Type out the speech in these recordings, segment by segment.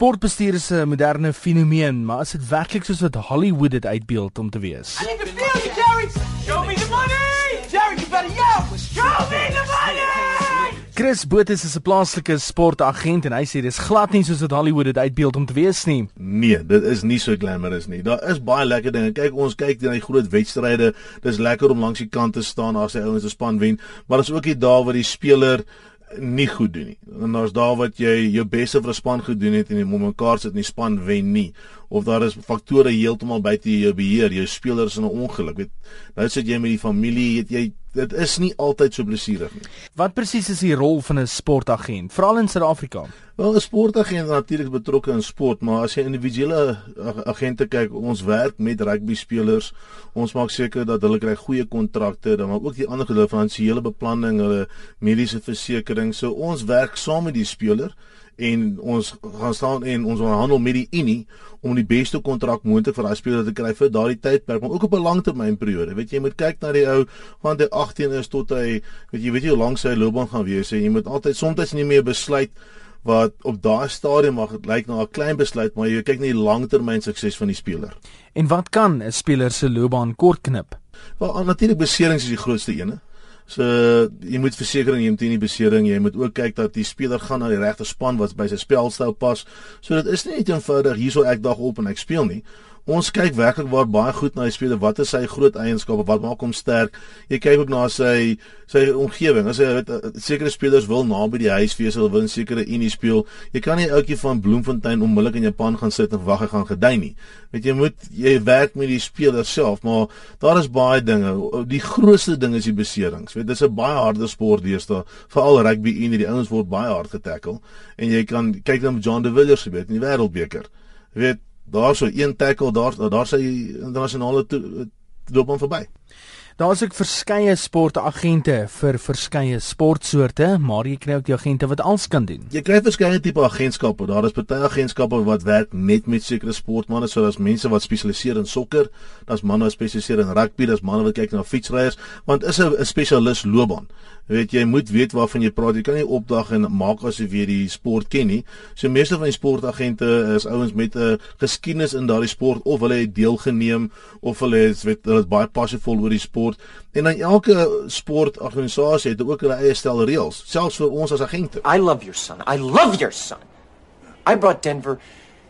Sportbestuur is 'n moderne fenomeen, maar is dit werklik soos wat Hollywood dit uitbeeld om te wees? I need to feel you, Jerry! Show me the money! Jerry, you better yell! Show me the money! Chris Botha is 'n plaaslike sportagent en hy sê dis glad nie soos wat Hollywood dit uitbeeld om te wees nie. Nee, dit is nie so glamorous nie. Daar is baie lekker dinge. Kyk, ons kyk na die groot wedstryde. Dis lekker om langs die kant te staan as hy ouens 'n span wen, maar daar's ook die dae waar die speler nie goed doen nie. En daar's daar wat jy jou beste vir 'n span gedoen het en jy moet mekaar sit in die span wen nie. Of daar is faktore heeltemal buite jou beheer. Jou spelers in 'n ongeluk, weet. Nou sit jy met die familie, weet jy, dit is nie altyd so plesierig nie. Wat presies is die rol van 'n sportagent, veral in Suid-Afrika? Wel, 'n sportagent is natuurlik betrokke in sport, maar as jy individuele agente kyk, ons werk met rugby spelers. Ons maak seker dat hulle kry goeie kontrakte, dan maar ook die ander gedeelte van finansiële beplanning, hulle mediese versekerings. So ons werk saam met die speler en ons gaan staan en ons onderhandel met die Unie om die beste kontrak moontlik vir daai speler te kry vir daardie tydperk, maar ook op 'n langtermynperiode. Weet jy, jy moet kyk na die ou van hy 18 is tot hy weet jy weet jy hoe lank sy loopbaan gaan wees. Jy moet altyd soms nie meer besluit wat op daai stadium mag dit lyk na 'n klein besluit, maar jy kyk na die langtermyn sukses van die speler. En wat kan 'n speler se loopbaan kort knip? Wel, natuurlik beserings is die grootste ene. So jy moet verseker jy moet nie besering, jy moet ook kyk dat die speler gaan na die regte span wat by sy spelstyl pas. So dit is nie net eenvoudig hierso ek dag op en ek speel nie. Ons kyk werklik waar baie goed na die speler. Wat is sy groot eienskappe? Wat maak hom sterk? Jy kyk ook na sy sy omgewing. As jy weet eh, sekere spelers wil naby die huis wees, hulle wil 'n sekere unie speel. Jy kan nie ouetjie van Bloemfontein onmiddellik in Japan gaan sit en wag hy gaan gedei nie. Weet jy moet jy werk met die speler self, maar daar is baie dinge. Die grootste ding is die beserings. Weet dis 'n baie harde sport deesdae, veral rugby unie. Die ouens word baie hard getackle en jy kan kyk na John de Villiers gebeur in die wêreldbeker. Weet daar so een tackle daar daar sy internasionale loopbaan verby. Daar is ook verskeie sportagente vir verskeie sportsoorte, maar jy kry ook die agente wat alles kan doen. Jy kry verskeie tipe agentskappe. Daar is party agentskappe wat werk net met sekere sportmense, soos mense wat spesialiseer in sokker, daar's manne wat spesialiseer in rugby, daar's manne wat kyk na fietsryers, want is 'n spesialis loopbaan. Jy weet jy moet weet waarvan jy praat. Jy kan nie opdag en maak asof jy die sport ken nie. So meeste van die sportagente is ouens met 'n geskiedenis in daardie sport of hulle het deelgeneem of hulle is weet hulle is baie passievol oor die sport. En dan elke sportorganisasie het ook hulle eie stel reëls, selfs vir ons as agente. I love your son. I love your son. I brought Denver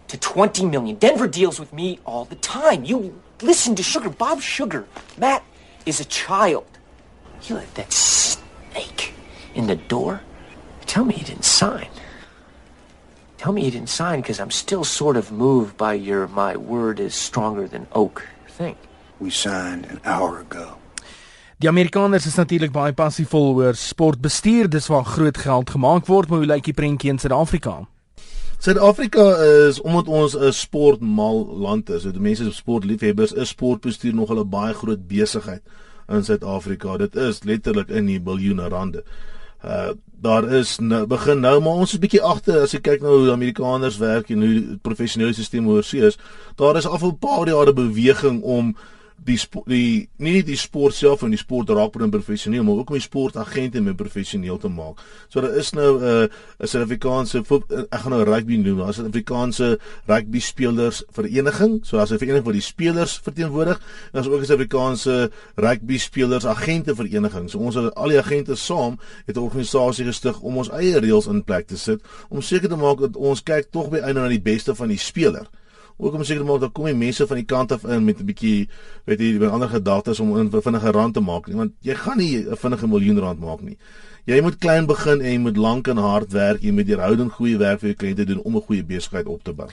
to 20 million. Denver deals with me all the time. You listen to Sugar, Bob Sugar. Matt is a child. You let that snake in the door. Tell me you didn't sign. Tell me you didn't sign because I'm still sort of moved by your my word is stronger than oak thing. We signed an hour ago. Die Amerikaners is natuurlik baie passievol oor sportbestuur, dis waar groot geld gemaak word, maar hoe lyk die prentjie in Suid-Afrika? Suid-Afrika is omdat ons 'n sportmal land is, die mense is sportliefhebbers, is sportbestuur nog 'n baie groot besigheid in Suid-Afrika. Dit is letterlik in die biljoene rande. Uh daar is nou begin nou maar ons is bietjie agter as jy kyk na hoe Amerikaners werk en hoe professionele stelsel oorsee is. Daar is af 'n paar jare beweging om die die nie net die sport self en die sport raak binne professioneel maar ook om die sportagente meer professioneel te maak. So daar is nou 'n uh, 'n Suid-Afrikaanse ek gaan nou rugby noem, daar is 'n Afrikaanse rugby spelers vereniging, so daar's 'n vereniging vir die spelers verteenwoordig en daar's ook 'n Suid-Afrikaanse rugby spelers agente vereniging. So ons al die agente saam het 'n organisasie gestig om ons eie reëls in plek te sit om seker te maak dat ons kyk tog by einde na die beste van die speler ook om seker te maak dat kom die mense van die kant af in met 'n bietjie weet jy by ander gedagtes om 'n vinnige rand te maak nie want jy gaan nie 'n vinnige miljoen rand maak nie. Jy moet klein begin en jy moet lank en hard werk, jy moet deurhoudend goeie werk vir jou kliënte doen om 'n goeie besigheid op te bou.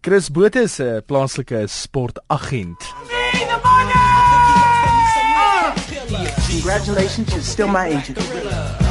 Chris Botha is 'n plaaslike sportagent. Congratulations, you're still my agent.